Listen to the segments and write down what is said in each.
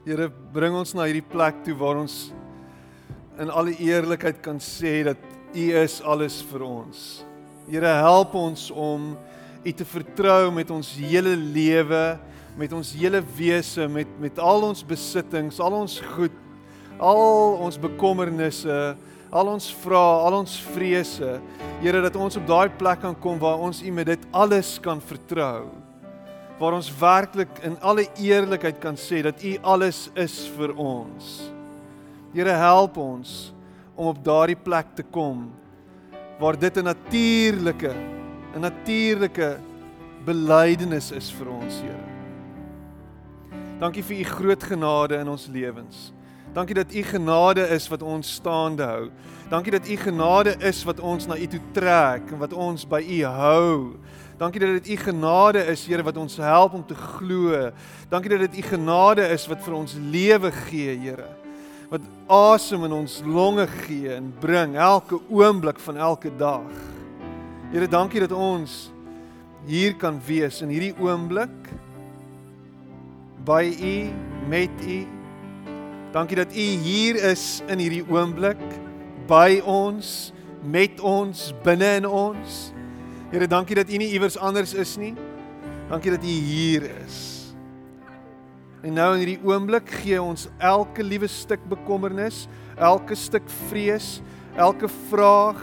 Here, bring ons na hierdie plek toe waar ons in alle eerlikheid kan sê dat U is alles vir ons. Here, help ons om U te vertrou met ons hele lewe, met ons hele wese, met met al ons besittings, al ons goed, al ons bekommernisse, al ons vrae, al ons vrese. Here, dat ons op daai plek kan kom waar ons U met dit alles kan vertrou. Waar ons werklik in alle eerlikheid kan sê dat U alles is vir ons. Here, help ons om op daardie plek te kom waar dit 'n natuurlike 'n natuurlike belydenis is vir ons, Here. Dankie vir u groot genade in ons lewens. Dankie dat u genade is wat ons staande hou. Dankie dat u genade is wat ons na u toe trek en wat ons by u hou. Dankie dat dit u genade is, Here, wat ons help om te glo. Dankie dat dit u genade is wat vir ons lewe gee, Here wat asem in ons longe gee en bring elke oomblik van elke dag. Here, dankie dat ons hier kan wees in hierdie oomblik by U met U. Dankie dat U hier is in hierdie oomblik by ons, met ons, binne in ons. Here, dankie dat U nie iewers anders is nie. Dankie dat U hier is. En nou in hierdie oomblik gee ons elke liewe stuk bekommernis, elke stuk vrees, elke vraag,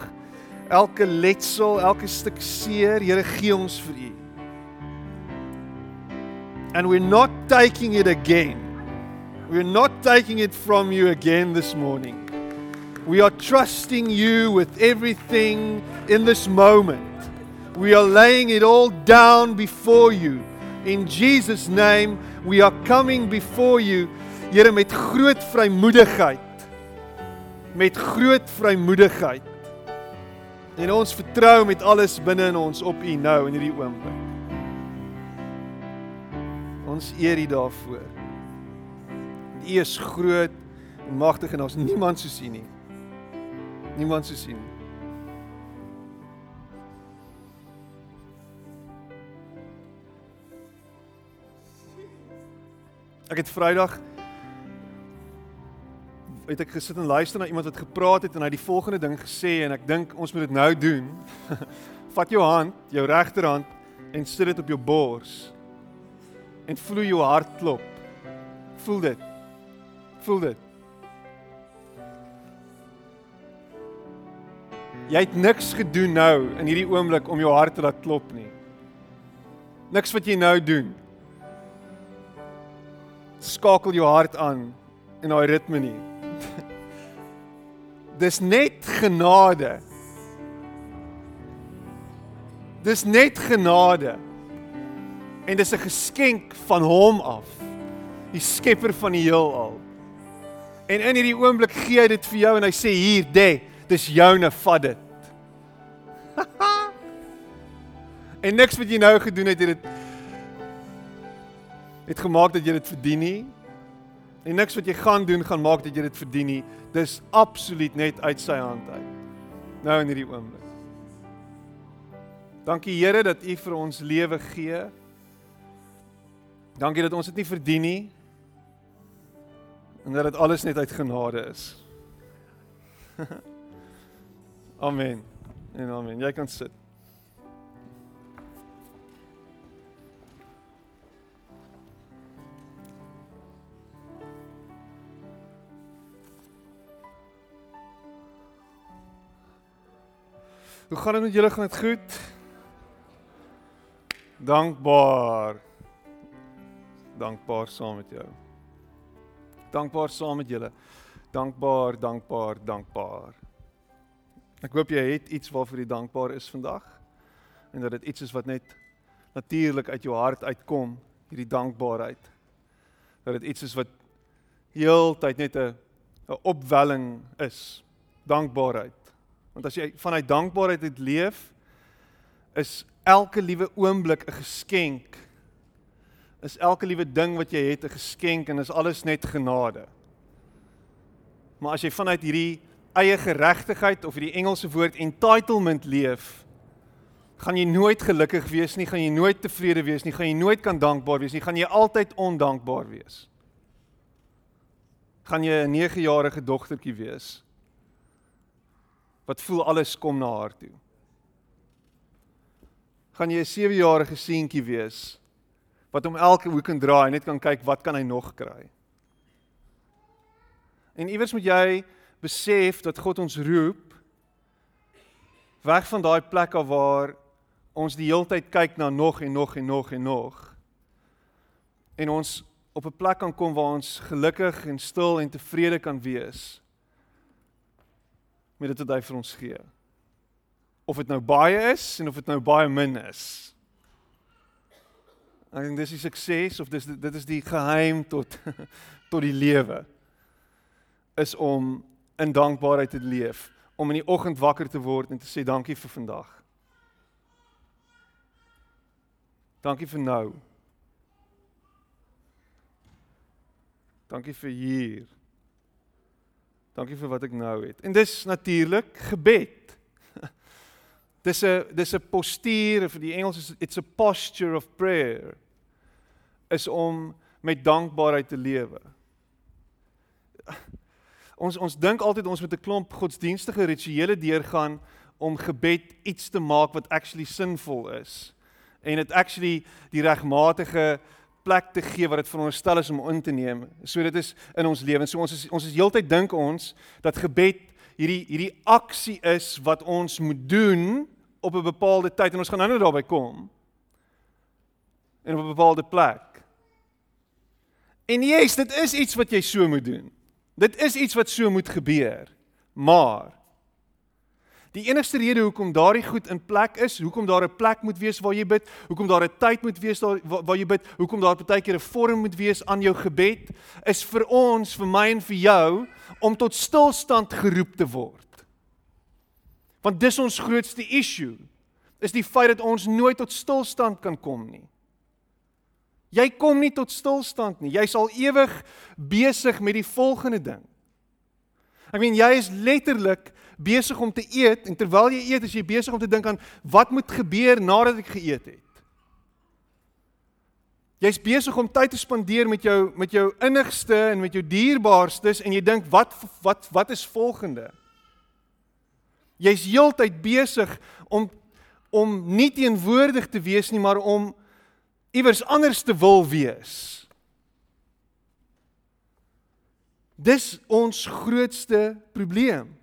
elke letsel, elke stuk seer, Here gee ons vir U. And we're not taking it again. We're not taking it from you again this morning. We are trusting you with everything in this moment. We are laying it all down before you. In Jesus name we are coming before you Here met groot vrymoedigheid. Met groot vrymoedigheid. En ons vertrou met alles binne in ons op U nou in hierdie oomblik. Ons eer U daarvoor. U is groot en magtig en ons niemand soos U nie. Niemand soos U nie Ek het Vrydag het ek gesit en luister na iemand wat gepraat het en hy het die volgende ding gesê en ek dink ons moet dit nou doen. Vat jou hand, jou regterhand en sit dit op jou bors. En voel jou hart klop. Voel dit. Voel dit. Jy het niks gedoen nou in hierdie oomblik om jou hart te laat klop nie. Niks wat jy nou doen skakel jou hart aan in daai ritme nie. Dis net genade. Dis net genade. En dis 'n geskenk van hom af. Die skepper van die heelal. En in hierdie oomblik gee hy dit vir jou en hy sê hier, "Dê, dis joune, vat dit." en niks wat jy nou gedoen het, het dit het gemaak dat jy dit verdien nie. En niks wat jy gaan doen gaan maak dat jy dit verdien nie. Dis absoluut net uit sy hand uit. Nou in hierdie oomblik. Dankie Here dat U vir ons lewe gee. Dankie dat ons dit nie verdien nie. En dat dit alles net uit genade is. amen. En amen. Jy kan sit. Hoe gaan dit met julle? Gaan dit goed? Dankbaar. Dankbaar saam met jou. Dankbaar saam met julle. Dankbaar, dankbaar, dankbaar. Ek hoop jy het iets waarvoor jy dankbaar is vandag en dat dit iets is wat net natuurlik uit jou hart uitkom, hierdie dankbaarheid. Dat dit iets is wat heeltyd net 'n 'n opwelling is. Dankbaarheid. Want as jy vanuit dankbaarheid het leef, is elke liewe oomblik 'n geskenk. Is elke liewe ding wat jy het 'n geskenk en is alles net genade. Maar as jy vanuit hierdie eie geregtigheid of hierdie Engelse woord entitlement leef, gaan jy nooit gelukkig wees nie, gaan jy nooit tevrede wees nie, gaan jy nooit kan dankbaar wees nie, gaan jy altyd ondankbaar wees. gaan jy 'n 9-jarige dogtertjie wees wat voel alles kom na haar toe. Gaan jy 'n 7-jarige seentjie wees wat om elke hoek en draai net kan kyk wat kan hy nog kry. En iewers moet jy besef dat God ons roep weg van daai plek af waar ons die heeltyd kyk na nog en nog en nog en nog. En ons op 'n plek kan kom waar ons gelukkig en stil en tevrede kan wees met dit wat hy vir ons gee. Of dit nou baie is en of dit nou baie min is. Ek dink dis die sukses of dis dit is die geheim tot tot die lewe is om in dankbaarheid te leef, om in die oggend wakker te word en te sê dankie vir vandag. Dankie vir nou. Dankie vir hier. Dankie vir wat ek nou het. En dis natuurlik gebed. Dis 'n dis 'n postuur vir die Engels is it's a posture of prayer. Is om met dankbaarheid te lewe. Ons ons dink altyd ons moet 'n klomp godsdienstige rituele deurgaan om gebed iets te maak wat actually sinvol is en dit actually die regmatige plek te gee wat dit veronderstel is om in te neem. So dit is in ons lewens. So ons is ons is heeltyd dink ons dat gebed hierdie hierdie aksie is wat ons moet doen op 'n bepaalde tyd en ons gaan nou net daarby kom. En op 'n bepaalde plek. En yes, dit is iets wat jy so moet doen. Dit is iets wat so moet gebeur. Maar die enigste rede hoekom daardie goed in plek is, hoekom daar 'n plek moet wees waar jy bid, hoekom daar 'n tyd moet wees daar waar, waar jy bid, hoekom daar baie keer 'n vorm moet wees aan jou gebed, is vir ons, vir my en vir jou om tot stilstand geroep te word. Want dis ons grootste issue. Is die feit dat ons nooit tot stilstand kan kom nie. Jy kom nie tot stilstand nie. Jy's al ewig besig met die volgende ding. Ek meen jy is letterlik besig om te eet en terwyl jy eet is jy besig om te dink aan wat moet gebeur nadat ek geëet het. Jy's besig om tyd te spandeer met jou met jou innigste en met jou dierbaarstes en jy dink wat wat wat is volgende? Jy's heeltyd besig om om nie teenwoordig te wees nie maar om iewers anders te wil wees. Dis ons grootste probleem.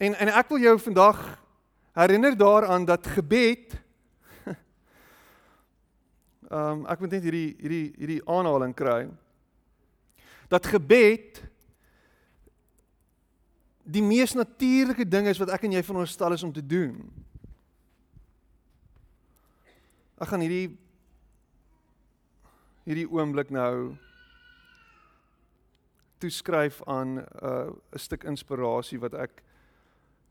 En en ek wil jou vandag herinner daaraan dat gebed Ehm um, ek moet net hierdie hierdie hierdie aanhaling kry. Dat gebed die mees natuurlike ding is wat ek en jy veronderstel is om te doen. Ek gaan hierdie hierdie oomblik nou toeskryf aan 'n uh, stuk inspirasie wat ek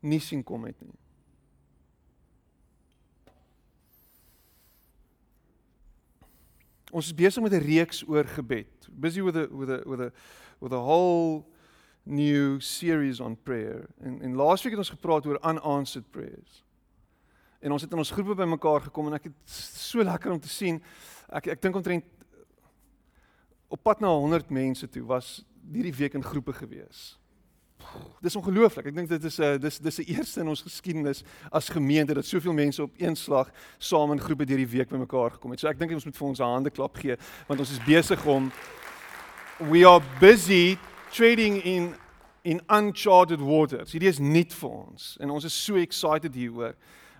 nie sien kom het nie. Ons is besig met 'n reeks oor gebed. Busy with a with a with a with a whole new series on prayer. En en laasweek het ons gepraat oor unanswered prayers. En ons het in ons groepe bymekaar gekom en ek het so lekker om te sien. Ek ek dink omtrent op pad na 100 mense toe was hierdie week in groepe gewees. Dis ongelooflik. Ek dink dit is 'n uh, dis dis 'n eerste in ons geskiedenis as gemeente dat soveel mense op een slag saam in groepe deur die week bymekaar gekom het. So ek dink ons moet vir ons hande klap gee want ons is besig om we are busy trading in in uncharted waters. Hierdie is nuut vir ons en ons is so excited hieroor.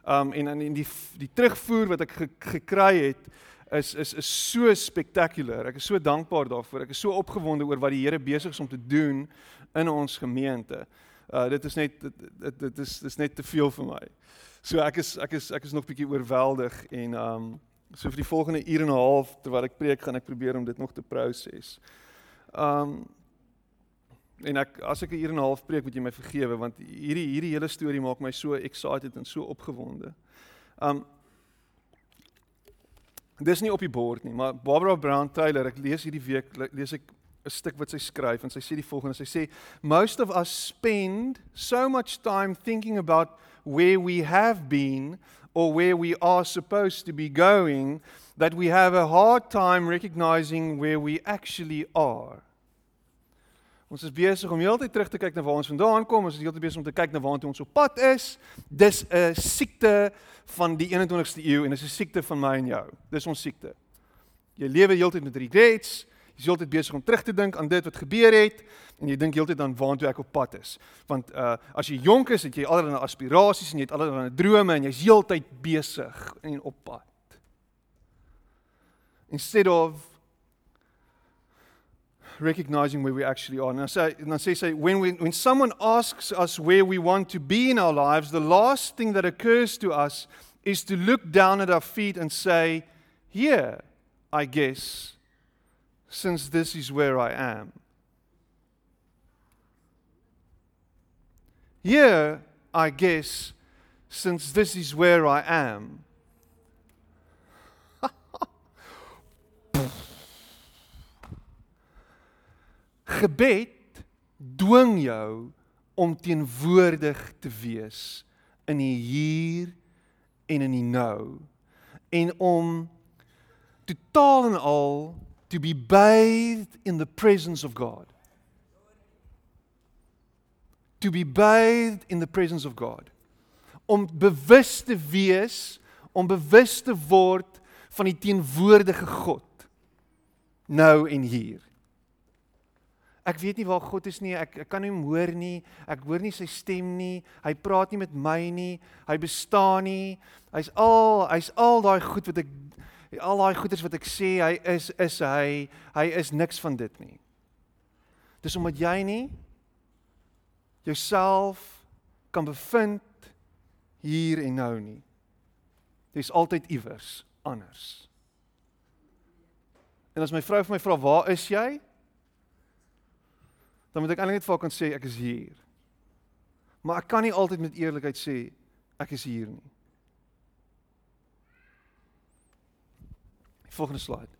Um en in die die terugvoer wat ek ge, gekry het is is is so spectacular. Ek is so dankbaar daarvoor. Ek is so opgewonde oor wat die Here besig is om te doen in ons gemeente. Uh dit is net dit dit, dit is net te veel vir my. So ek is ek is ek is nog bietjie oorweldig en um so vir die volgende uur en 'n half terwyl ek preek gaan ek probeer om dit nog te proses. Um En ek as ek 'n uur en 'n half preek, moet jy my vergewe want hierdie hierdie hele storie maak my so excited en so opgewonde. Um Dis nie op die bord nie, maar Barbara Brown Taylor, ek lees hierdie week lees ek 'n stuk wat sy skryf en sy sê die volgende, sy sê most of us spend so much time thinking about where we have been or where we are supposed to be going that we have a hard time recognizing where we actually are. Ons is besig om heeltyd terug te kyk na waar ons vandaan kom, ons is heeltyd besig om te kyk na waartoe ons op pad is. Dis 'n siekte van die 21ste eeu en dis 'n siekte van my en jou. Dis ons siekte. Jy lewe heeltyd met regrets, jy's heeltyd besig om terug te dink aan dit wat gebeur het en jy dink heeltyd aan waartoe ek op pad is. Want uh as jy jonk is, het jy allerlei aspirasies en jy het allerlei drome en jy's heeltyd besig en op pad. Instead of recognizing where we actually are. And I say, and I say, say when, we, when someone asks us where we want to be in our lives, the last thing that occurs to us is to look down at our feet and say, Here, I guess, since this is where I am. Here, I guess, since this is where I am. Gebed dwing jou om teenwoordig te wees in die hier en in die nou en om totaal en al to be bathed in the presence of God. To be bathed in the presence of God. Om bewus te wees, om bewus te word van die teenwoordige God nou en hier. Ek weet nie waar God is nie. Ek ek kan hom hoor nie. Ek hoor nie sy stem nie. Hy praat nie met my nie. Hy bestaan nie. Hy's al hy's al daai goed wat ek al daai goeders wat ek sê hy is is hy. Hy is niks van dit nie. Dis omdat jy nie jouself kan bevind hier en nou nie. Dis altyd iewers anders. En as my vrou vir my vra, "Waar is jy?" Dan moet ek eintlik net vir haar kan sê ek is hier. Maar ek kan nie altyd met eerlikheid sê ek is hier nie. Volgende slide.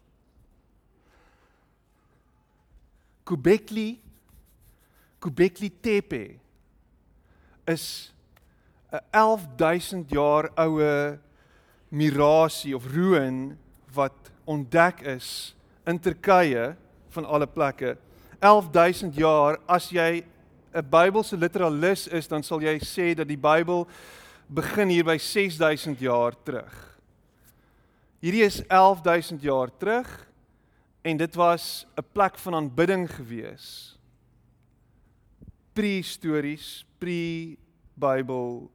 Kubekli Kubekli Tepe is 'n 11000 jaar oue mirasie of ruïn wat ontdek is in Turkye van alle plekke 11000 jaar as jy 'n Bybelse literalis is, dan sal jy sê dat die Bybel begin hier by 6000 jaar terug. Hierdie is 11000 jaar terug en dit was 'n plek van aanbidding gewees. Pre-stories, pre-Bybel.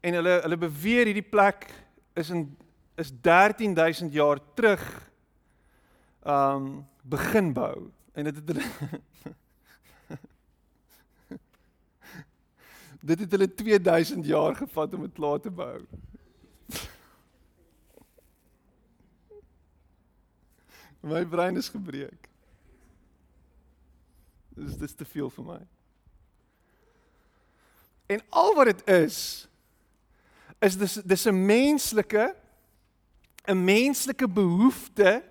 En hulle hulle beweer hierdie plek is in is 13000 jaar terug. Um begin bou en dit het hulle Dit het hulle 2000 jaar gevat om dit klaar te bou. My brein is gebreek. Dis dis te veel vir my. En al wat dit is is dis dis 'n menslike 'n menslike behoefte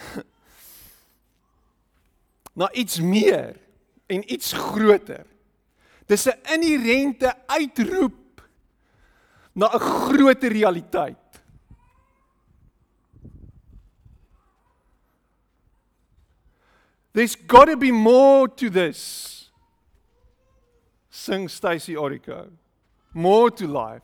na iets meer en iets groter. Dis 'n inherente uitroep na 'n groter realiteit. There's got to be more to this. Sing Stacy Orico. More to life.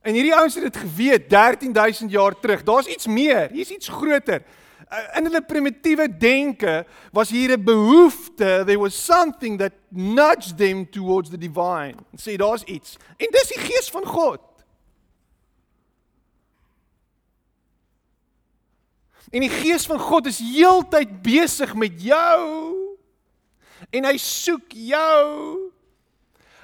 En hierdie ouens het dit geweet 13000 jaar terug. Daar's iets meer, hier's iets groter. Uh, in hulle primitiewe denke was hier 'n behoefte, there was something that nudged them towards the divine. Sê daar's iets. En dis die gees van God. En die gees van God is heeltyd besig met jou. En hy soek jou.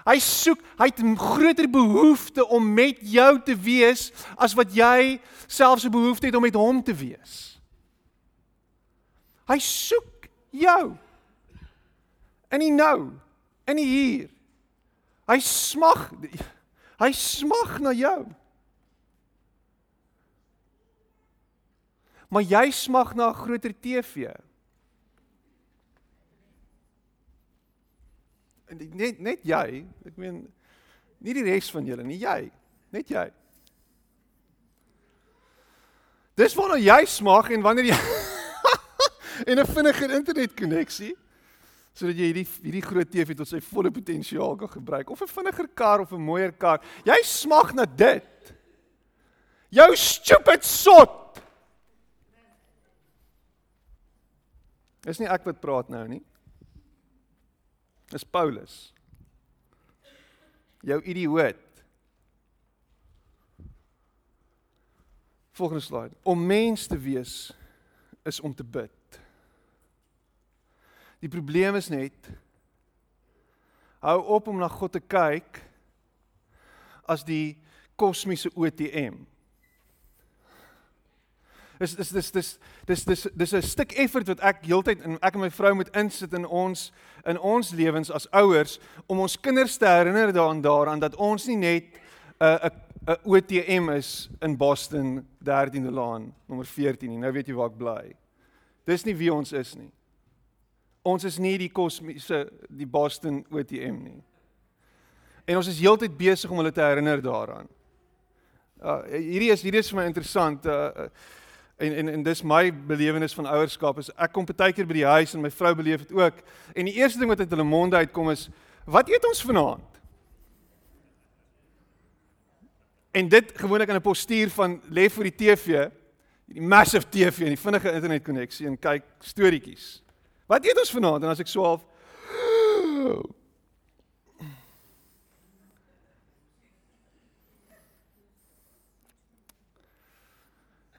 Hy soek, hy het 'n groter behoefte om met jou te wees as wat jy selfs 'n behoefte het om met hom te wees. Hy soek jou. In die nou, in die hier. Hy smag hy smag na jou. Maar jy smag na 'n groter TV. Net net jy, ek meen nie die res van julle nie, jy, net jy. Dis waarna jy smag en wanneer jy en 'n vinniger internetkonneksie sodat jy hierdie hierdie groot TV tot sy volle potensiaal kan gebruik of 'n vinniger kar of 'n mooier kar. Jy smag na dit. Jou stupid sot. Dis nie ek wat praat nou nie. Dis Paulus. Jou idioot. Volgende slide. Om mens te wees is om te bid. Die probleem is net hou op om na God te kyk as die kosmiese ATM. Dis dis dis dis dis dis dis 'n stuk effort wat ek heeltyd en ek en my vrou moet insit in ons in ons lewens as ouers om ons kinders te herinner daaraan daaraan dat ons nie net 'n 'n 'n ATM is in Boston 13de Laan nommer 14 nie. Nou weet jy waar ek bly. Dis nie wie ons is nie. Ons is nie die kosmiese die Boston ATM nie. En ons is heeltyd besig om hulle te herinner daaraan. Uh hierdie is hierdie is vir my interessant. Uh En en en dis my belewenis van ouerskap is ek kom baie keer by die huis en my vrou beleef dit ook. En die eerste ding wat uit hulle monde uitkom is wat eet ons vanaand? En dit gewoonlik in 'n postuur van lê voor die TV, die massive TV en die vinnige internetkonneksie en kyk storieetjies. Wat eet ons vanaand? En as ek so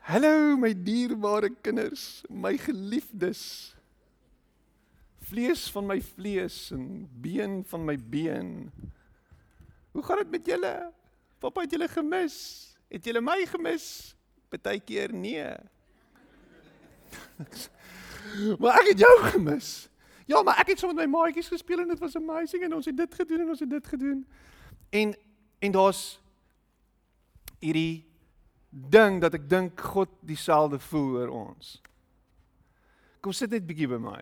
Hallo my dierbare kinders, my geliefdes. Vlees van my vlees en been van my been. Hoe gaan dit met julle? Pappa het julle gemis. Het julle my gemis? Partykeer nee. maar ek het jou gemis. Ja, maar ek het saam so met my maatjies gespeel en dit was amazing en ons het dit gedoen en ons het dit gedoen. En en daar's hierdie ding dat ek dink God dieselfde voel oor ons. Kom sit net bietjie by my.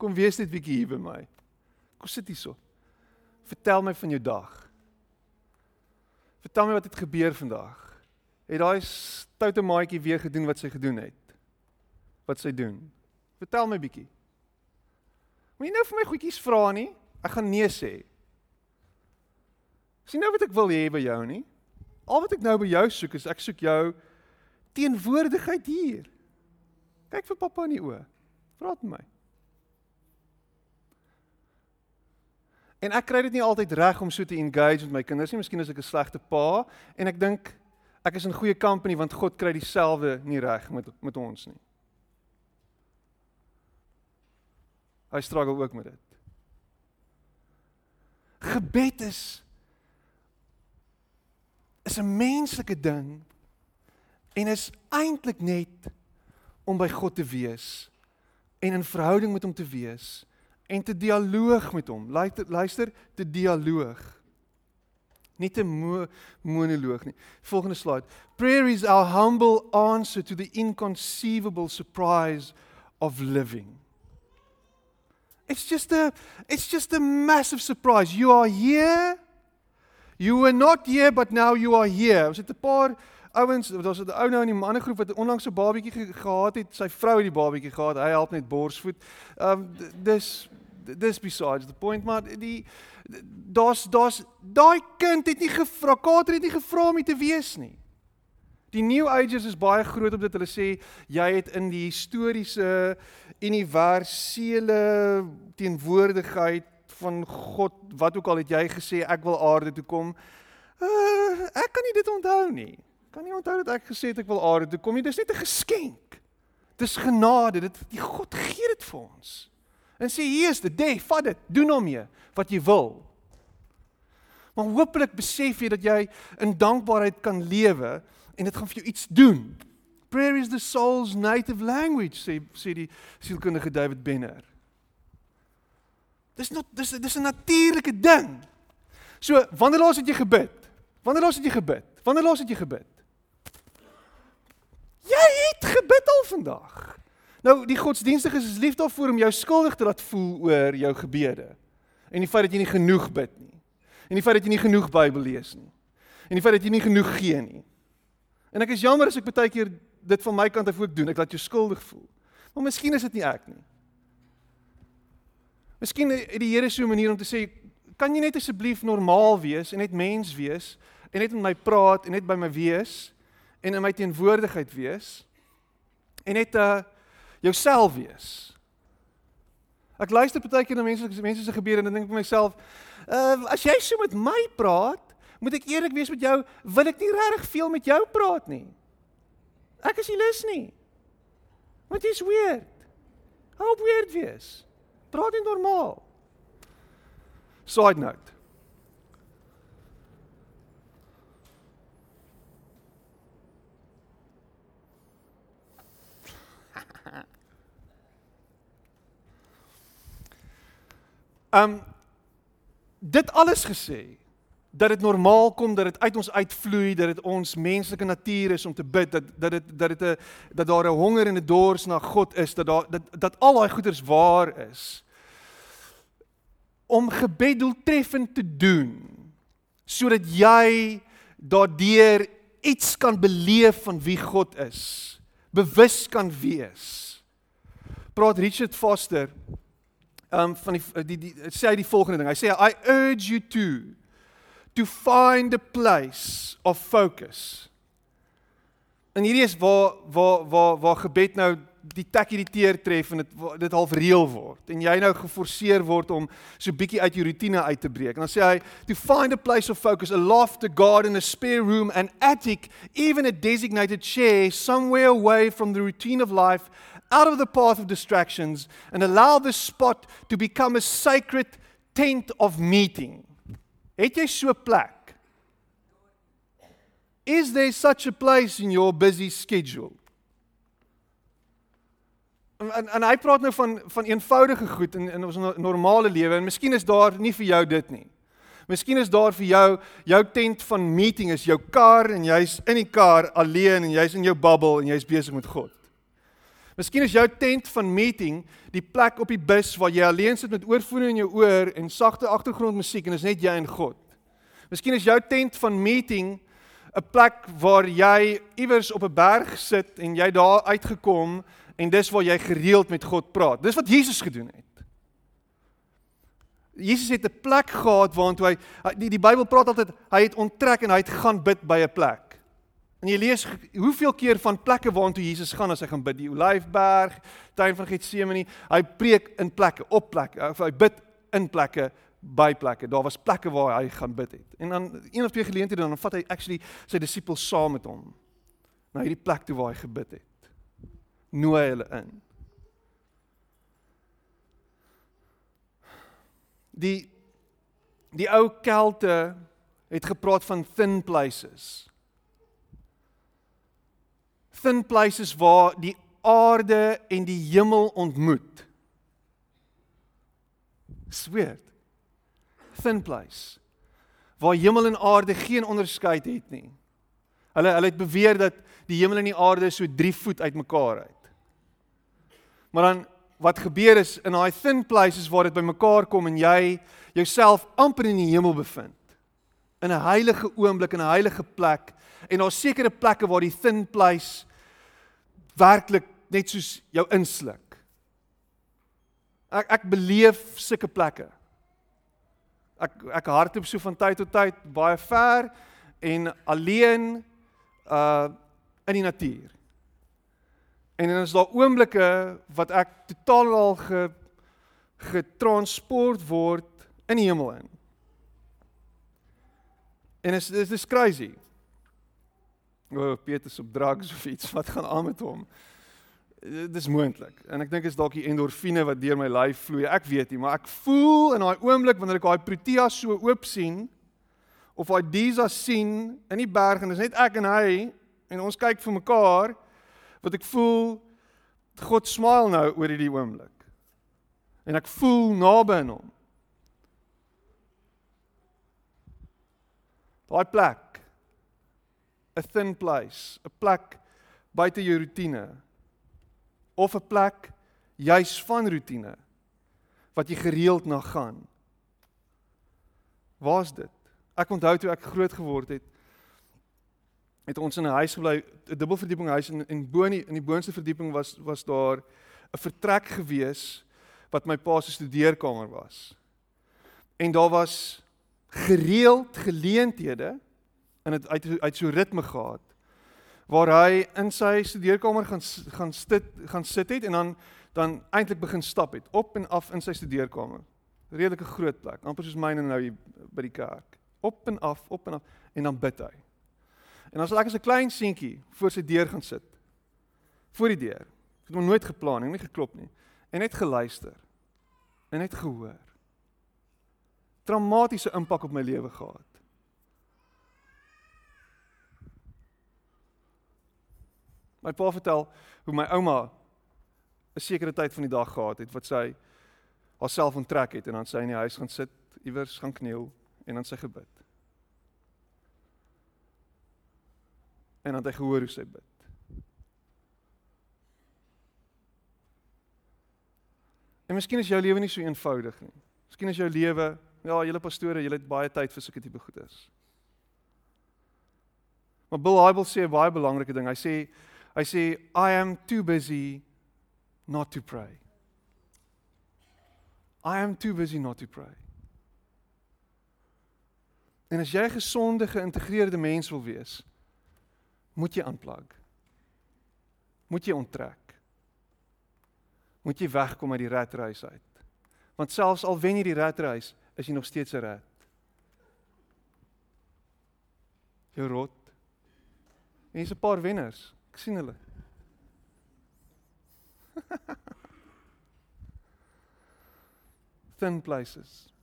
Kom wees net bietjie hier by my. Kom sit hierso. Vertel my van jou dag. Vertel my wat het gebeur vandag. Het daai stoute maatjie weer gedoen wat sy gedoen het? Wat sy doen? Vertel my bietjie. Moenie nou vir my goedjies vra nie. Ek gaan nee sê. Sien nou wat ek wil hê by jou nie. Al wat ek nou by jou soek is ek soek jou teenwoordigheid hier. Kyk vir pappa in die oë. Praat met my. En ek kry dit nie altyd reg om so te engage met my kinders nie. Miskien is ek 'n slegte pa en ek dink ek is in goeie company want God kry dieselfde nie reg met met ons nie. Hy struggle ook met dit. Gebed is is 'n menslike ding en is eintlik net om by God te wees en in verhouding met hom te wees en te dialoog met hom. Luister, luister te dialoog. Nie te mo monoloog nie. Volgende slide. Prayer is our humble answer to the inconceivable surprise of living. It's just a it's just a massive surprise. You are here You were not here but now you are here. Ons het 'n paar ouens, daar's 'n ou nou in die mannegroep wat onlangs 'n babietjie ge gehad het. Sy vrou het die babietjie gehad. Hy help net borsvoed. Um dis dis besides the point maar die daar's daar's daai kind het nie gevra, Kater het nie gevra om te wees nie. Die new ages is baie groot op dit. Hulle sê jy het in die historiese universele teenwoordigheid van God, wat ook al het jy gesê ek wil aarde toe kom? Uh, ek kan nie dit onthou nie. Kan nie onthou dat ek gesê het ek wil aarde toe kom nie. Dis net 'n geskenk. Dis genade. Dit die God gee dit vir ons. En sê hier is dit, "Dê, vat dit. Doen hom mee wat jy wil." Maar hopelik besef jy dat jy in dankbaarheid kan lewe en dit gaan vir jou iets doen. Prayer is the soul's native language, sê sê die sielkundige David Benner. Dis not dis dis 'n natuurlike ding. So, wanneer laas het jy gebid? Wanneer laas het jy gebid? Wanneer laas het jy gebid? Jy het gebid al vandag. Nou, die godsdienstiges is lief daarvoor om jou skuldig te laat voel oor jou gebede. En die feit dat jy nie genoeg bid nie. En die feit dat jy nie genoeg Bybel lees nie. En die feit dat jy nie genoeg gee nie. En ek is jammer as ek baie keer dit van my kant af ook doen. Ek laat jou skuldig voel. Maar miskien is dit nie ek nie. Miskien het die Here so 'n manier om te sê, kan jy net asseblief normaal wees en net mens wees en net met my praat en net by my wees en in my teenwoordigheid wees en net uh jouself wees. Ek luister baie keer na mense mense se gebede en dan dink ek vir myself, uh as jy so met my praat, moet ek eerlik wees met jou, wil ek nie regtig veel met jou praat nie. Ek is nie lus nie. Want dit is weird. How weird wees. Praat nie normaal. Side note. Um dit alles gesê dat dit normaal kom dat dit uit ons uitvloei dat dit ons menslike natuur is om te bid dat dat dit dat dit 'n dat daar 'n honger en 'n dors na God is dat daar dat dat al daai goeders waar is om gebed doeltreffend te doen sodat jy daardeur iets kan beleef van wie God is bewus kan wees praat Richard Foster um van die die, die sê hy die volgende ding. Hy sê I urge you to to find a place of focus. En hierdie is waar waar waar waar gebed nou die tak irriteer tref en dit dit half reël word en jy nou geforseer word om so bietjie uit jou rotine uit te breek. En dan sê hy to find a place of focus, a loft, a garden, a spare room, an attic, even a designated chair somewhere away from the routine of life out of the path of distractions and allow this spot to become a sacred tent of meeting. Het jy so 'n plek? Is there such a place in your busy schedule? En en, hy praat nou van van eenvoudige goed in in ons normale lewe en miskien is daar nie vir jou dit nie. Miskien is daar vir jou jou tent van meeting is jou kar en jy's in die kar alleen en jy's in jou bubble en jy's besig met God. Miskien is jou tent van meeting die plek op die bus waar jy alleen sit met oorfone in jou oor en sagte agtergrondmusiek en is net jy en God. Miskien is jou tent van meeting 'n plek waar jy iewers op 'n berg sit en jy daar uitgekom en dis waar jy gereeld met God praat. Dis wat Jesus gedoen het. Jesus het 'n plek gehad waartoe hy die, die Bybel praat altyd hy het onttrek en hy het gaan bid by 'n plek. En jy lees hoeveel keer van plekke waartoe Jesus gaan as hy gaan bid, die Olyfberg, tuin van Getsemane, hy preek in plekke, op plekke, of hy bid in plekke, by plekke. Daar was plekke waar hy gaan bid het. En dan een of twee geleenthede dan vat hy actually sy disippels saam met hom na hierdie plek toe waar hy gebid het. Nooi hulle in. Die die ou Kelte het gepraat van thin places thin places waar die aarde en die hemel ontmoet. Sweet. Thin place. Waar hemel en aarde geen onderskeid het nie. Hulle hulle het beweer dat die hemel en die aarde so 3 voet uitmekaar uit. Maar dan wat gebeur is in daai thin places waar dit bymekaar kom en jy jouself amper in die hemel bevind. In 'n heilige oomblik in 'n heilige plek en daar's sekere plekke waar die thin place werklik net soos jou insluk. Ek ek beleef sulke plekke. Ek ek hardloop so van tyd tot tyd baie ver en alleen uh in die natuur. En dan is daar oomblikke wat ek totaal al ge getransport word in die hemel in. En is dis crazy. O, oh, Petrus op drugs of iets, wat gaan aan met hom? Dis moontlik. En ek dink is dalk die endorfine wat deur my lyf vloei. Ek weet nie, maar ek voel in daai oomblik wanneer ek daai protea so oop sien of daai Disa sien in die berg en dis net ek en hy en ons kyk vir mekaar wat ek voel God smile nou oor hierdie oomblik. En ek voel naby aan hom. Daai plek 'n thin place, 'n plek buite jou rotine of 'n plek juis van rotine wat jy gereeld na gaan. Waar's dit? Ek onthou toe ek groot geword het het ons in 'n huis gebly, 'n dubbelverdieping huis en en bo in die, in die boonste verdieping was was daar 'n vertrek gewees wat my pa se studeerkamer was. En daar was gereeld geleenthede en dit uit uit so ritme gehad waar hy in sy studeerkamer gaan gaan sit gaan sit het en dan dan eintlik begin stap het op en af in sy studeerkamer. Redelike groot plek, amper soos myne nou hier by die kerk. Op en af, op en af en dan bid hy. En dan sal ek as 'n klein seentjie voor sy deur gaan sit. Voor die deur. Ek het hom nooit geplan nie, nie geklop nie. En net geluister. En net gehoor. Traumatiese impak op my lewe gehad. My pa vertel hoe my ouma 'n sekere tyd van die dag gehad het wat sy haarself onttrek het en dan sy in die huis gaan sit, iewers gaan kniel en dan sy gebid. En dan het hy gehoor hoe sy bid. En miskien is jou lewe nie so eenvoudig nie. Miskien is jou lewe, ja, julle pastore, julle het baie tyd vir sulke tipe goeders. Maar Bill Hybel sê 'n baie belangrike ding. Hy sê hy sê I am too busy not to pray. I am too busy not to pray. En as jy 'n gesonde, geïntegreerde mens wil wees, moet jy aanplug. Moet jy onttrek. Moet jy wegkom uit die ratreis uit. Want selfs al wen jy die ratreis, is jy nog steeds 'n rat. Jou rot. En hier's 'n paar wenners. Ek sien hulle. Thin places.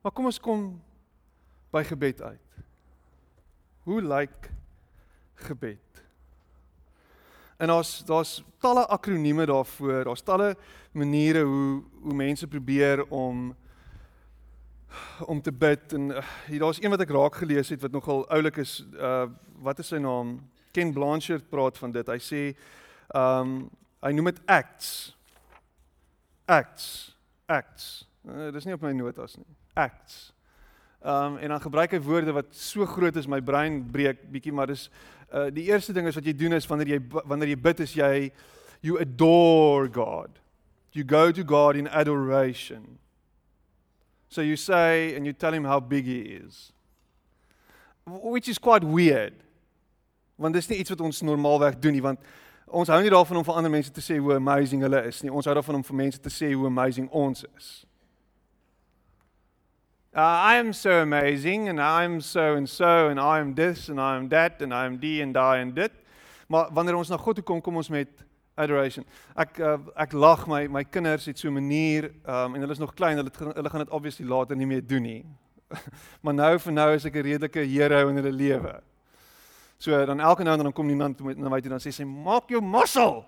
Maar kom ons kom by gebed uit. Hoe lyk gebed? En daar's daar's talle akronieme daarvoor. Daar's talle maniere hoe hoe mense probeer om om te bid en uh, daar's een wat ek raak gelees het wat nogal oulik is. Uh wat is sy naam? Ken Blanchard praat van dit. Hy sê um hy noem dit acts. Acts. Acts. Uh, dis nie op my notas nie acts. Um en dan gebruik hy woorde wat so groot is my brein breek bietjie maar dis uh die eerste ding is wat jy doen is wanneer jy wanneer jy bid is jy you adore God. You go to God in adoration. So you say and you tell him how big he is. Which is quite weird. Want dis nie iets wat ons normaalweg doen nie want ons hou nie daarvan om vir ander mense te sê hoe amazing hulle is nie. Ons hou daarvan om vir mense te sê hoe amazing ons is. Uh, I am so amazing and I'm so and so and I'm this and I'm that and I'm die and die and dit. Maar wanneer ons na God toe kom, kom ons met adoration. Ek uh, ek lag my my kinders het so 'n manier um, en hulle is nog klein, hulle hulle gaan dit obviously later nie meer doen nie. maar nou vir nou is ek 'n redelike hero in hulle lewe. So dan elke nou en dan kom iemand met na my toe dan sê sy maak jou muscle.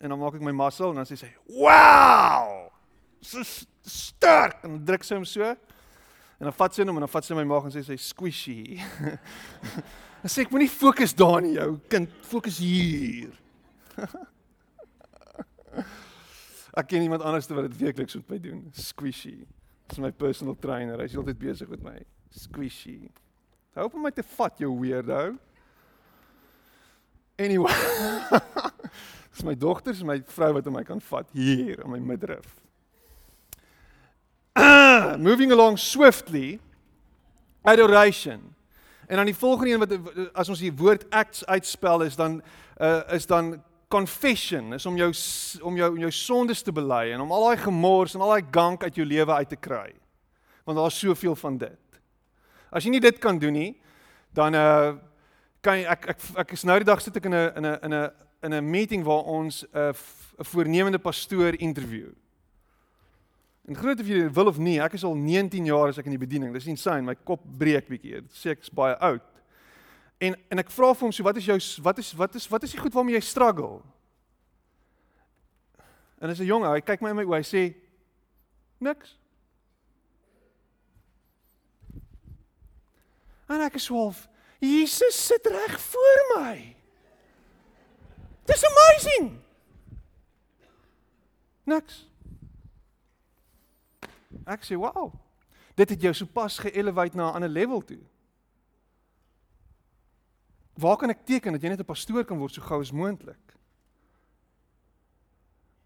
En dan maak ek my muscle en dan sê sy wow! So sterk en druk sy hom so. En dan vat sy hom en dan vat sy my maag en sê sy squishy. Dan sê ek moenie fokus daar nie jou kind, fokus hier. ek ken iemand anders wat dit werklik so met my doen. Squishy. Dis my personal trainer. Hy's altyd besig met my. Squishy. Hou op om my te vat jou weirdo. Anyway. Dis my dogter, is my vrou wat my kan vat hier aan my middelrif. moving along swiftly adoration. En dan die volgende een wat as ons die woord acts uitspel is dan uh, is dan confession is om jou om jou om jou sondes te bely en om al daai gemors en al daai gank uit jou lewe uit te kry. Want daar's soveel van dit. As jy nie dit kan doen nie, dan uh kan jy ek ek ek is nou die dag sit ek in 'n in 'n in 'n in 'n meeting waar ons 'n uh, 'n voornemende pastoor interview. En groot of jy wil of nie, ek is al 19 jaar as ek in die bediening. Dis insane, my kop breek bietjie. Dit sê ek's baie oud. En en ek vra vir hom so, wat is jou wat is wat is wat is die goed waarmee jy struggle? En as 'n jong, hy kyk my in my oë, hy sê niks. En ek is swaalf. Jesus sit reg voor my. Dis amazing. Niks. Ek sê, "Wow." Dit het jou sopas geelevate na 'n ander level toe. Waar kan ek teken dat jy net 'n pastoor kan word so gou as moontlik?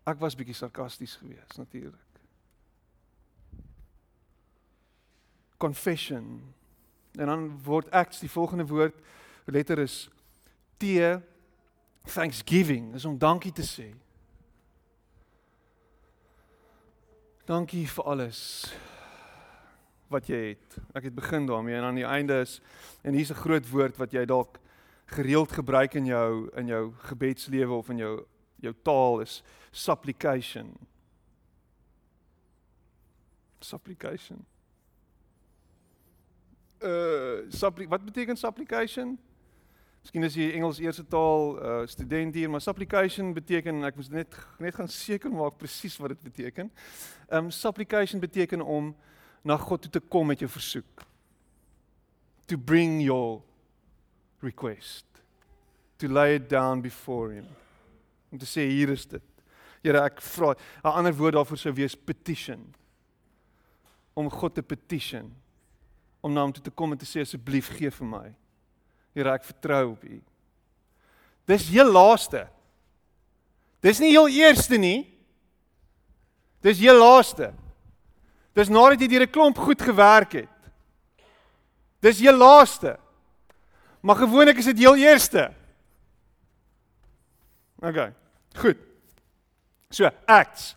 Ek was bietjie sarkasties geweest natuurlik. Confession. En dan word acts die volgende woord letter is T thanksgiving, is om dankie te sê. Dankie vir alles wat jy het. Ek het begin daarmee en aan die einde is en hier's 'n groot woord wat jy dalk gereeld gebruik in jou in jou gebedslewe of in jou jou taal is supplication. Supplication. Uh suppli wat beteken supplication? Miskien is jy Engels eerste taal uh student hier, maar supplication beteken ek moet net net gaan seker maak presies wat dit beteken. Um supplication beteken om na God toe te kom met jou versoek. To bring your request. To lay it down before him. Om te sê hier is dit. Here, ek vra 'n ander woord daarvoor sou wees petition. Om God te petition. Om na hom toe te kom en te sê asseblief gee vir my. Here, ek vertrou op U. Dis heel laaste. Dis nie heel eerste nie. Dis heel laaste. Dis nadat jy deur 'n klomp goed gewerk het. Dis jou laaste. Maar gewoonlik is dit heel eerste. OK. Goed. So, acts.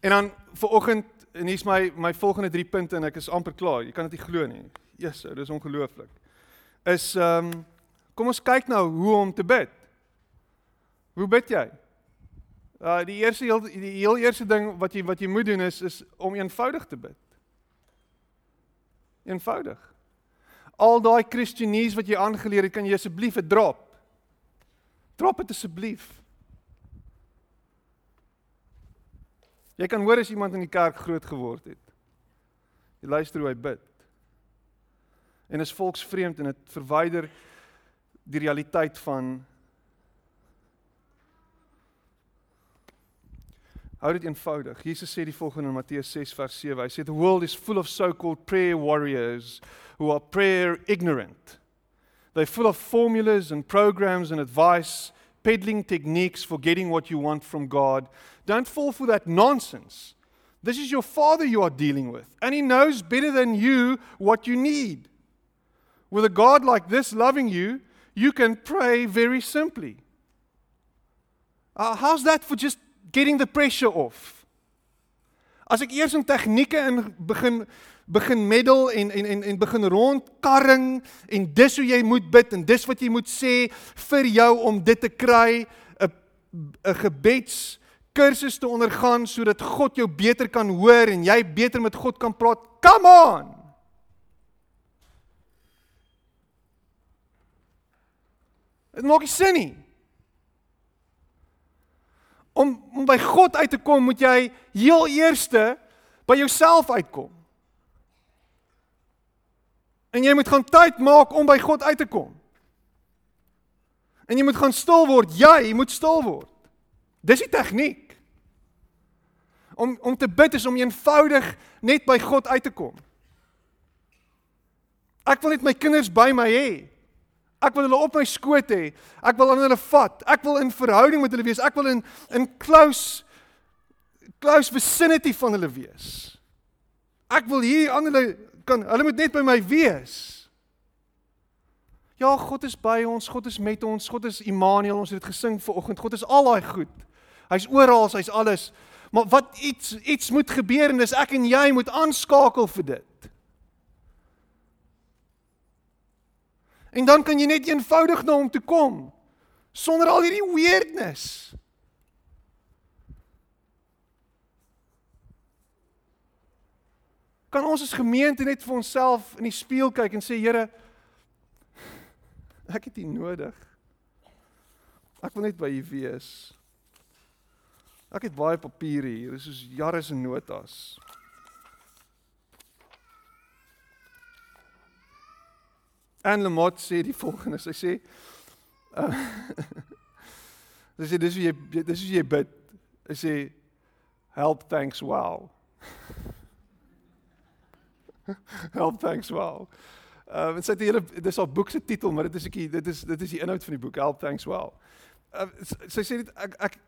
En dan vir oggend en hier's my my volgende 3 punte en ek is amper klaar. Jy kan dit nie glo nie. Jesus, dis ongelooflik. Is ehm um, kom ons kyk nou hoe om te bid. Hoe bid jy? Uh die eerste heel die heel eerste ding wat jy wat jy moet doen is is om eenvoudig te bid. Eenvoudig. Al daai Christenese wat jy aangeleer het, kan jy asseblief 'n drop. Drop dit asseblief. Jy kan hoor as iemand in die kerk groot geword het. Jy luister hoe hy bid. En is volksvreemd en dit verwyder die realiteit van Hou dit eenvoudig. Jesus sê die volgende in Matteus 6 vers 7. Hy sê the world is full of so-called prayer warriors who are prayer ignorant. They're full of formulas and programs and advice, peddling techniques for getting what you want from God. Don't fall for that nonsense. This is your father you are dealing with, and he knows better than you what you need. With a God like this loving you, you can pray very simply. Uh, how's that for just getting the pressure off. As ek eers in tegnieke in begin begin meddel en en en en begin rondkarring en dis hoe jy moet bid en dis wat jy moet sê vir jou om dit te kry 'n 'n gebeds kursus te ondergaan sodat God jou beter kan hoor en jy beter met God kan praat. Come on. Dit maak nie sin nie om om by God uit te kom, moet jy heel eerste by jouself uitkom. En jy moet gaan tyd maak om by God uit te kom. En jy moet gaan stil word. Jy moet stil word. Dis die tegniek. Om om te bid is om eenvoudig net by God uit te kom. Ek wil net my kinders by my hê. Ek wil hulle op my skoot hê. Ek wil aan hulle vat. Ek wil in verhouding met hulle wees. Ek wil in in close close vicinity van hulle wees. Ek wil hier aan hulle kan hulle moet net by my wees. Ja, God is by ons. God is met ons. God is Immanuel. Ons het dit gesing vanoggend. God is al daai goed. Hy's oral, hy's alles. Maar wat iets iets moet gebeur en dis ek en jy moet aanskakel vir dit. En dan kan jy net eenvoudig na hom toe kom sonder al hierdie weirdness. Kan ons as gemeente net vir onsself in die spieël kyk en sê Here ek het U nodig. Ek wil net by U wees. Ek het baie papiere hier, soos jare se notas. Anne Lamott sê die volgende, sy sê uh, sy sê dis hoe jy dis hoe jy bid. Sy sê help thanks wow. Help thanks well. Ehm uh, dit sê die hele dis al boek se titel, maar dit is ek dit is dit is die inhoud van die boek Help thanks well. Uh, sy sê dit ek ek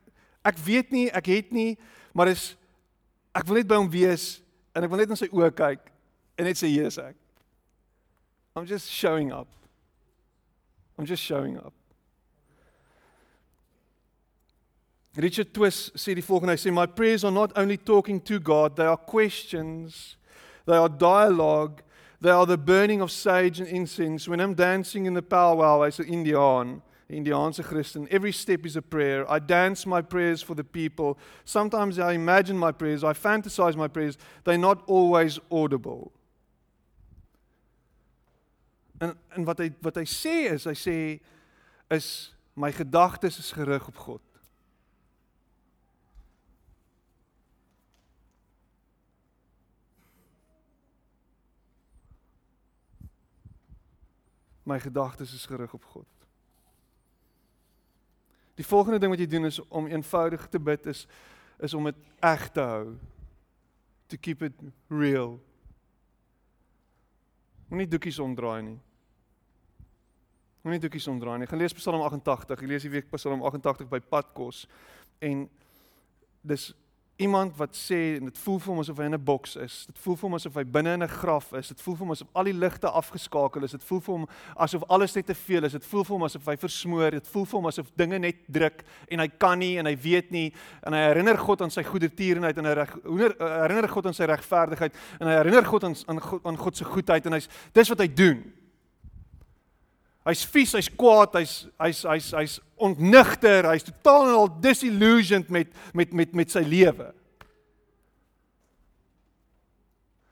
ek weet nie, ek het nie, maar is ek wil net by hom wees en ek wil net in sy oë kyk en net sê hier is ek. I'm just showing up. I'm just showing up. Richard Twist sê die volgende, hy sê my prayers are not only talking to God, they are questions, they are dialogue, they are the burning of sage and incense. When I'm dancing in the powwow, hy's 'n Indiaan, Indiaanse Christen, every step is a prayer. I dance my prayers for the people. Sometimes I imagine my prayers, I fantasize my prayers. They're not always audible. En en wat hy wat hy sê is, hy sê is my gedagtes is gerig op God. My gedagtes is gerig op God. Die volgende ding wat jy doen is om eenvoudig te bid is is om dit eg te hou. To keep it real. Moenie doekies omdraai nie. Moenie doekies omdraai nie. Gaan lees Psalm 88. Ek lees die week Psalm 88 by padkos en dis iemand wat sê en dit voel vir hom asof hy in 'n boks is. Dit voel vir hom asof hy binne in 'n graf is. Dit voel vir hom asof al die ligte afgeskakel is. Dit voel vir hom asof alles net te veel is. Dit voel vir hom asof hy versmoor. Dit voel vir hom asof dinge net druk en hy kan nie en hy weet nie en hy herinner God aan sy goedertierenheid en hy reg, herinner God aan sy regverdigheid en hy herinner God aan aan God, aan God se goedheid en hy's dis wat hy doen. Hy's vies, hy's kwaad, hy's hy's hy's hy's ontnigter, hy's totaal en al disillusioned met met met met sy lewe.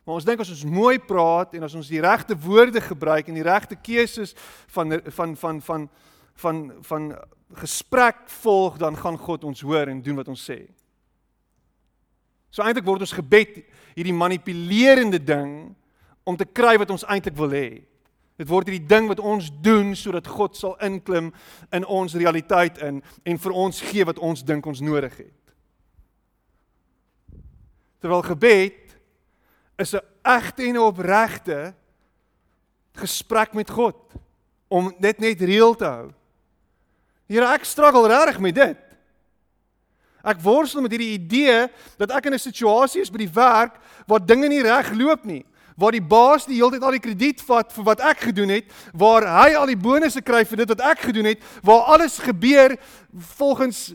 Maar ons dink as ons mooi praat en as ons die regte woorde gebruik en die regte keuses van van van van van van gesprek volg, dan gaan God ons hoor en doen wat ons sê. So eintlik word ons gebed hierdie manipulerende ding om te kry wat ons eintlik wil hê. Dit word hierdie ding wat ons doen sodat God sal inklim in ons realiteit in en vir ons gee wat ons dink ons nodig het. Terwyl gebed is 'n egte en opregte gesprek met God om dit net reël te hou. Here, ek struggle regtig met dit. Ek worstel met hierdie idee dat ek in 'n situasie is by die werk waar dinge nie reg loop nie waar die baas die hele tyd al die krediet vat vir wat ek gedoen het, waar hy al die bonusse kry vir dit wat ek gedoen het, waar alles gebeur volgens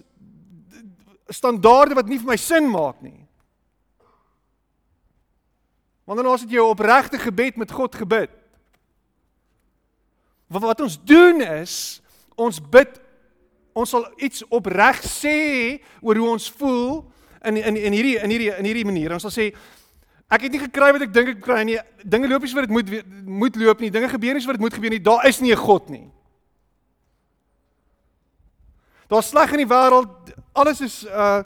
standaarde wat nie vir my sin maak nie. Wanneer ons het jou opregte gebed met God gebid. Wat wat ons doen is ons bid ons sal iets opreg sê oor hoe ons voel in in in hierdie in hierdie in hierdie manier. Ons sal sê Ek het nie gekry wat ek dink ek kry nie. Dinge loop nie so wat dit moet moet loop nie. Dinge gebeur nie so wat dit moet gebeur nie. Daar is nie 'n God nie. Daar's sleg in die wêreld. Alles is uh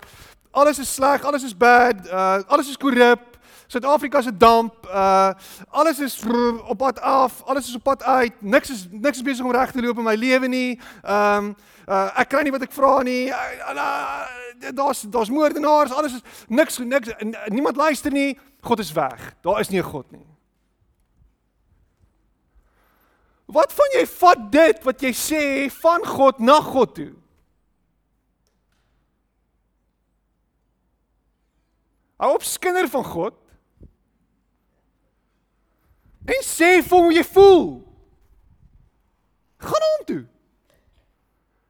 alles is sleg, alles is bad, uh alles is korrup. Suid-Afrika se damp, uh alles is op pad af, alles is op pad uit. Niks is niks is besig om reg te loop in my lewe nie. Um uh ek kry nie wat ek vra nie. Uh, uh, daar's daar's moordenaars, alles is niks niks niemand luister nie. God is weg. Daar is nie 'n God nie. Wat van jy vat dit wat jy sê van God na God toe? Hou op skinder van God. En sê vir hom hoe jy voel. Gaan hom toe.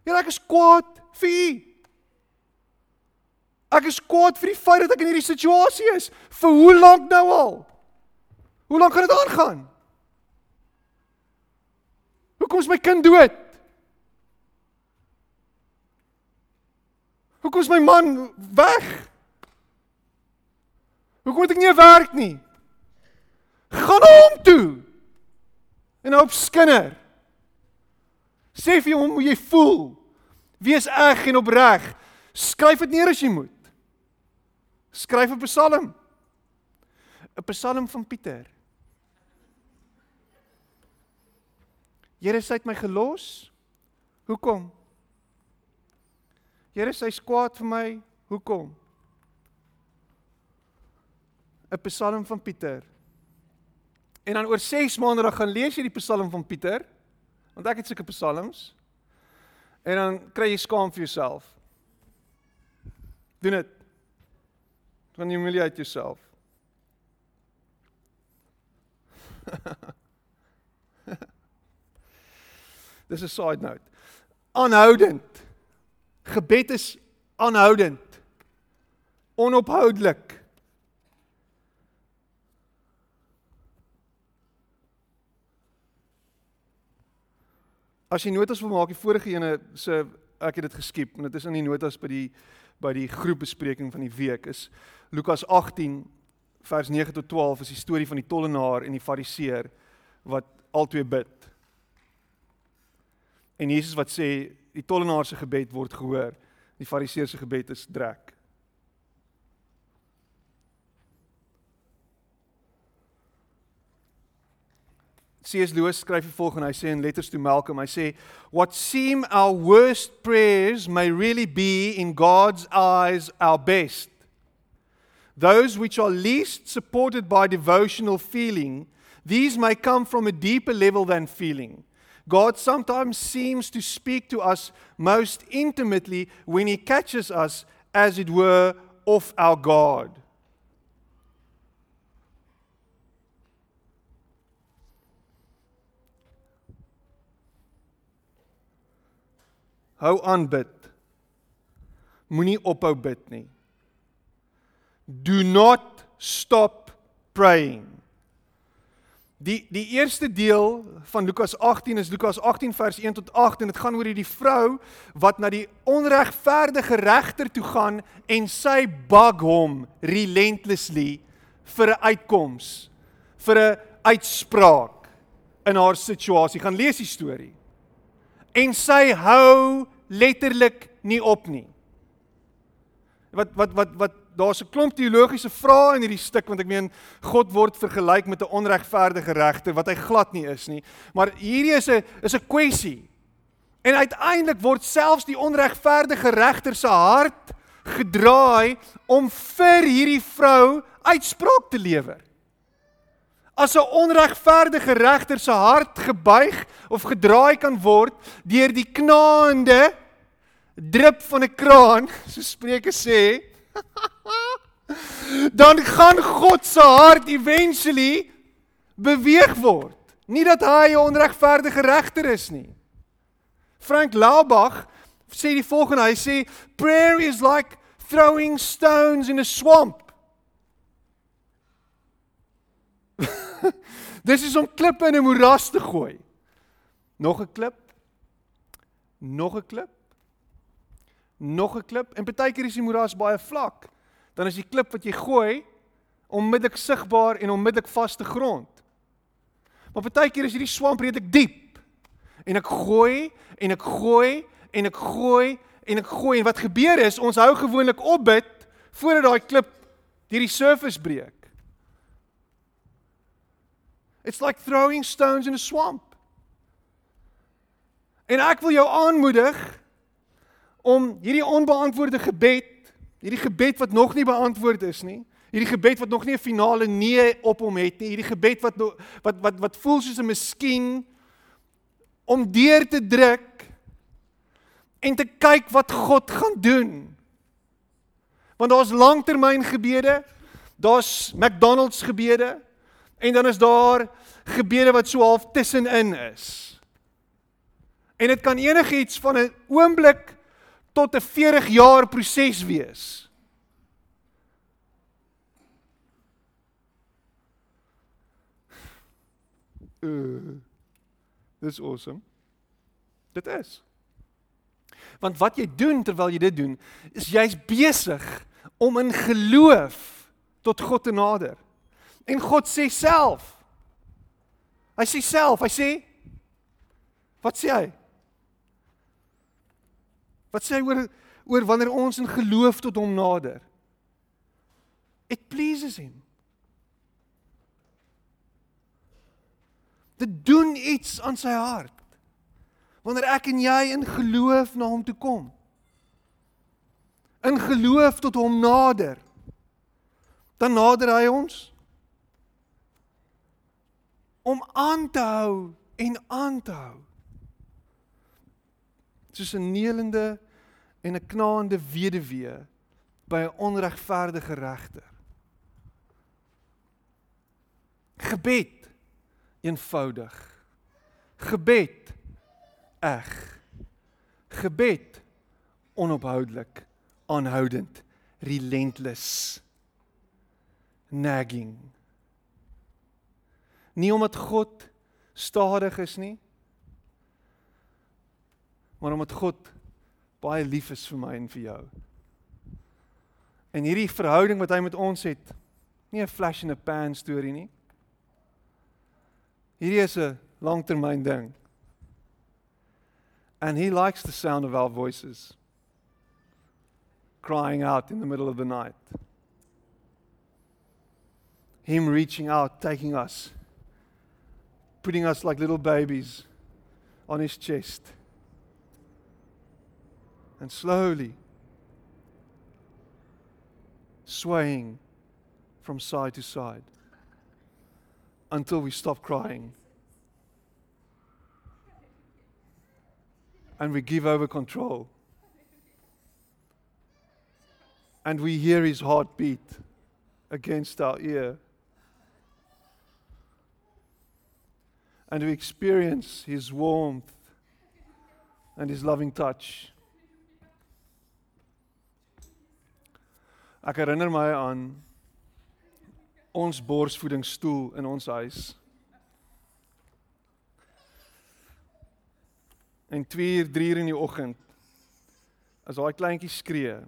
Ja, ek is kwaad vir u. Ek is kwaad vir die feit dat ek in hierdie situasie is. Vir hoe lank nou al? Hoe lank gaan dit aangaan? Hoekom is my kind dood? Hoekom is my man weg? Hoekom het ek nie 'n werk nie? Gaan hom toe. En hoop skinder. Sê vir hom hoe jy voel. Wees eg en opreg. Skryf dit neer as jy moet. Skryf 'n Psalm. 'n Psalm van Pieter. Here, sy het my gelos. Hoekom? Here, sy's kwaad vir my. Hoekom? 'n Psalm van Pieter. En dan oor 6 maande dan gaan lees jy die Psalm van Pieter. Want ek het sulke psalms. En dan kry jy skaam vir jouself. Doen dit. Dan humiliate jouself. Dis 'n side note. Aanhoudend. Gebed is aanhoudend. Onophoudelik. As jy notas wil maak, die vorige ene se ek het dit geskiep en dit is in die notas by die by die groepbespreking van die week is Lukas 18 vers 9 tot 12 is die storie van die tollenaar en die fariseer wat albei bid. En Jesus wat sê die tollenaar se gebed word gehoor, die fariseer se gebed is drek. C.S. Lewis skryf die volgende, hy sê in Letters to Malcolm, hy sê what seem our worst prayers may really be in God's eyes our best. Those which are least supported by devotional feeling, these may come from a deeper level than feeling. God sometimes seems to speak to us most intimately when he catches us as it were off our guard. Hou aan bid. Moenie ophou bid nie. Do not stop praying. Die die eerste deel van Lukas 18 is Lukas 18 vers 1 tot 8 en dit gaan oor hierdie vrou wat na die onregverdige regter toe gaan en sy bug hom relentlessly vir 'n uitkoms, vir 'n uitspraak in haar situasie. Gaan lees die storie en sy hou letterlik nie op nie. Wat wat wat wat daar's 'n klomp teologiese vrae in hierdie stuk want ek meen God word vergelyk met 'n onregverdige regter wat hy glad nie is nie. Maar hierdie is 'n is 'n kwessie. En uiteindelik word selfs die onregverdige regter se hart gedraai om vir hierdie vrou uitspraak te lewer as 'n onregverdige regter se hart gebuig of gedraai kan word deur die knaande drup van 'n kraan, so Spreuke sê, dan gaan God se hart eventually beweeg word. Nie dat hy 'n onregverdige regter is nie. Frank Laubach sê die volgende, hy sê prayer is like throwing stones in a swamp. Dis is om klippe in 'n moeras te gooi. Nog 'n klip. Nog 'n klip. Nog 'n klip. En baie keer is die moeras baie vlak. Dan is die klip wat jy gooi onmiddellik sigbaar en onmiddellik vaste grond. Maar baie keer is hierdie swamp redelik diep. En ek gooi en ek gooi en ek gooi en ek gooi en wat gebeur is ons hou gewoonlik op bid voordat daai klip deur die surface breek. It's like throwing stones in a swamp. En ek wil jou aanmoedig om hierdie onbeantwoorde gebed, hierdie gebed wat nog nie beantwoord is nie, hierdie gebed wat nog nie 'n finale nee op hom het nie, hierdie gebed wat wat wat wat voel soos 'n miskien om deur te druk en te kyk wat God gaan doen. Want daar's langtermyngebede, daar's McDonald's gebede, En dan is daar gebede wat so half tussenin is. En dit kan enigiets van 'n oomblik tot 'n 40 jaar proses wees. Uh, dis awesome. Dit is. Want wat jy doen terwyl jy dit doen, is jy's besig om in geloof tot God te nader. En God sê self. Hy sê self, hy sê Wat sê hy? Wat sê hy oor oor wanneer ons in geloof tot hom nader? It pleases him. Dit doen iets aan sy hart. Wanneer ek en jy in geloof na hom toe kom. In geloof tot hom nader. Dan nader hy ons om aan te hou en aan te hou. Soos 'n neelende en 'n knaande weduwee by 'n onregverdige regter. Gebed eenvoudig. Gebed eg. Gebed onophoudelik, aanhoudend, relentless. Nagging. Nie omdat God stadig is nie, maar omdat God baie lief is vir my en vir jou. En hierdie verhouding wat hy met ons het, nie 'n flash in a pan storie nie. Hierdie is 'n langtermyn ding. And he likes the sound of our voices crying out in the middle of the night. Him reaching out, taking us, putting us like little babies on his chest. And slowly swaying from side to side until we stop crying. And we give over control. And we hear his heartbeat against our ear. And we experience his warmth and his loving touch. Ek herinner my aan ons borsvoedingsstoel in ons huis. En 2 uur, 3 uur in die oggend as daai kleintjie skree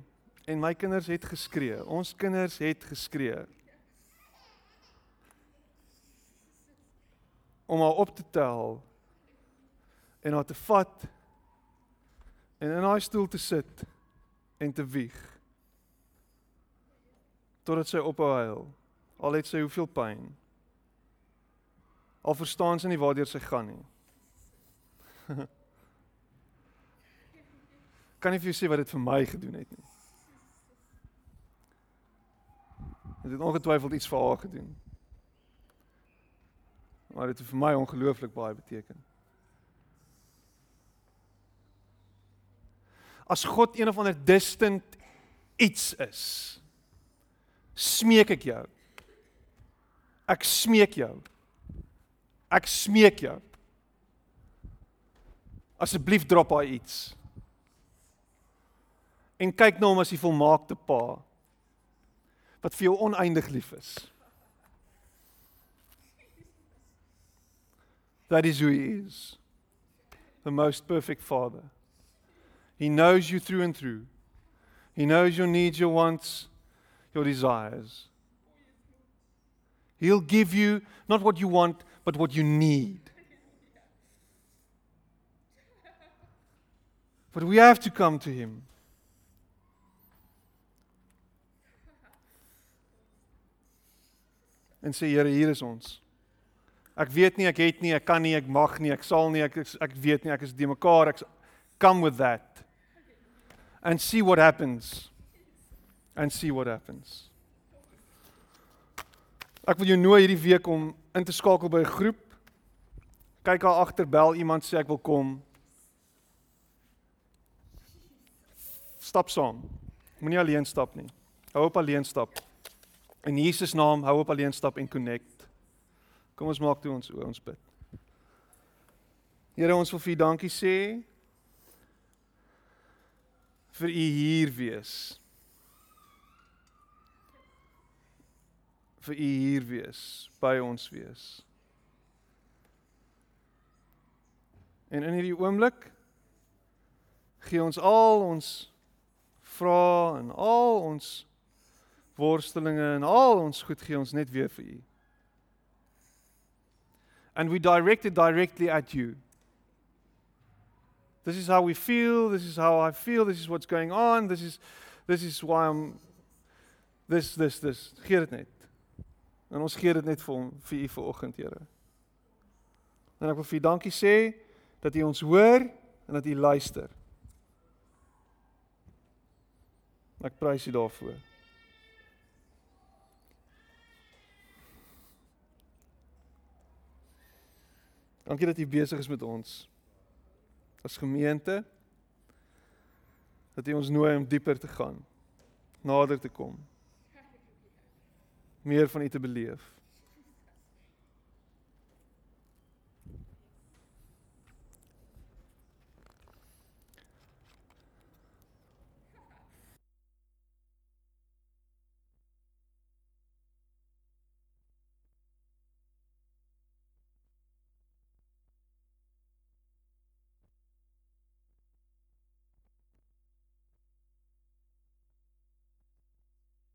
en my kinders het geskree. Ons kinders het geskree. Om haar op te tel en haar te vat en in haar stoel te sit en te wieg. Totdat sy ophou huil. Al het sy hoeveel pyn. Al verstaan sy nie waartoe sy gaan nie. kan nie vir jou sê wat dit vir my gedoen het nie. Dit het ongetwyfeld iets vir haar gedoen. Maar dit het vir my ongelooflik baie beteken. As God een of ander distant iets is, smeek ek jou. Ek smeek jou. Ek smeek jou. Asseblief drop daai iets. En kyk na nou hom as die volmaakte pa wat vir jou oneindig lief is. That is who he is. The most perfect father. He knows you through and through. He knows your needs, your wants, your desires. He'll give you not what you want, but what you need. But we have to come to Him. En sê Here, hier is ons. Ek weet nie, ek het nie, ek kan nie, ek mag nie, ek sal nie, ek ek, ek weet nie, ek is die mekaar, ek come with that. And see what happens. And see what happens. Ek wil jou nooi hierdie week om in te skakel by 'n groep. Kyk daar agter bel iemand sê ek wil kom. Stap saam. Moenie alleen stap nie. Hou op alleen stap. In Jesus naam hou op alleen stap en connect. Kom ons maak toe ons oë ons bid. Here ons wil vir U dankie sê vir U hier wees. vir u hier wees, by ons wees. En in hierdie oomblik gee ons al ons vrae en al ons worstelinge en al ons goed gee ons net weer vir u. And we direct it directly at you. This is how we feel, this is how I feel, this is what's going on, this is this is why I'm this this this. Gee dit net. En ons gee dit net vir hom vir u vanoggend, Here. En ek wil vir u dankie sê dat u ons hoor en dat u luister. Ek prys u daarvoor. Dankie dat U besig is met ons as gemeente. Dat U ons nooi om dieper te gaan, nader te kom. Meer van U te beleef.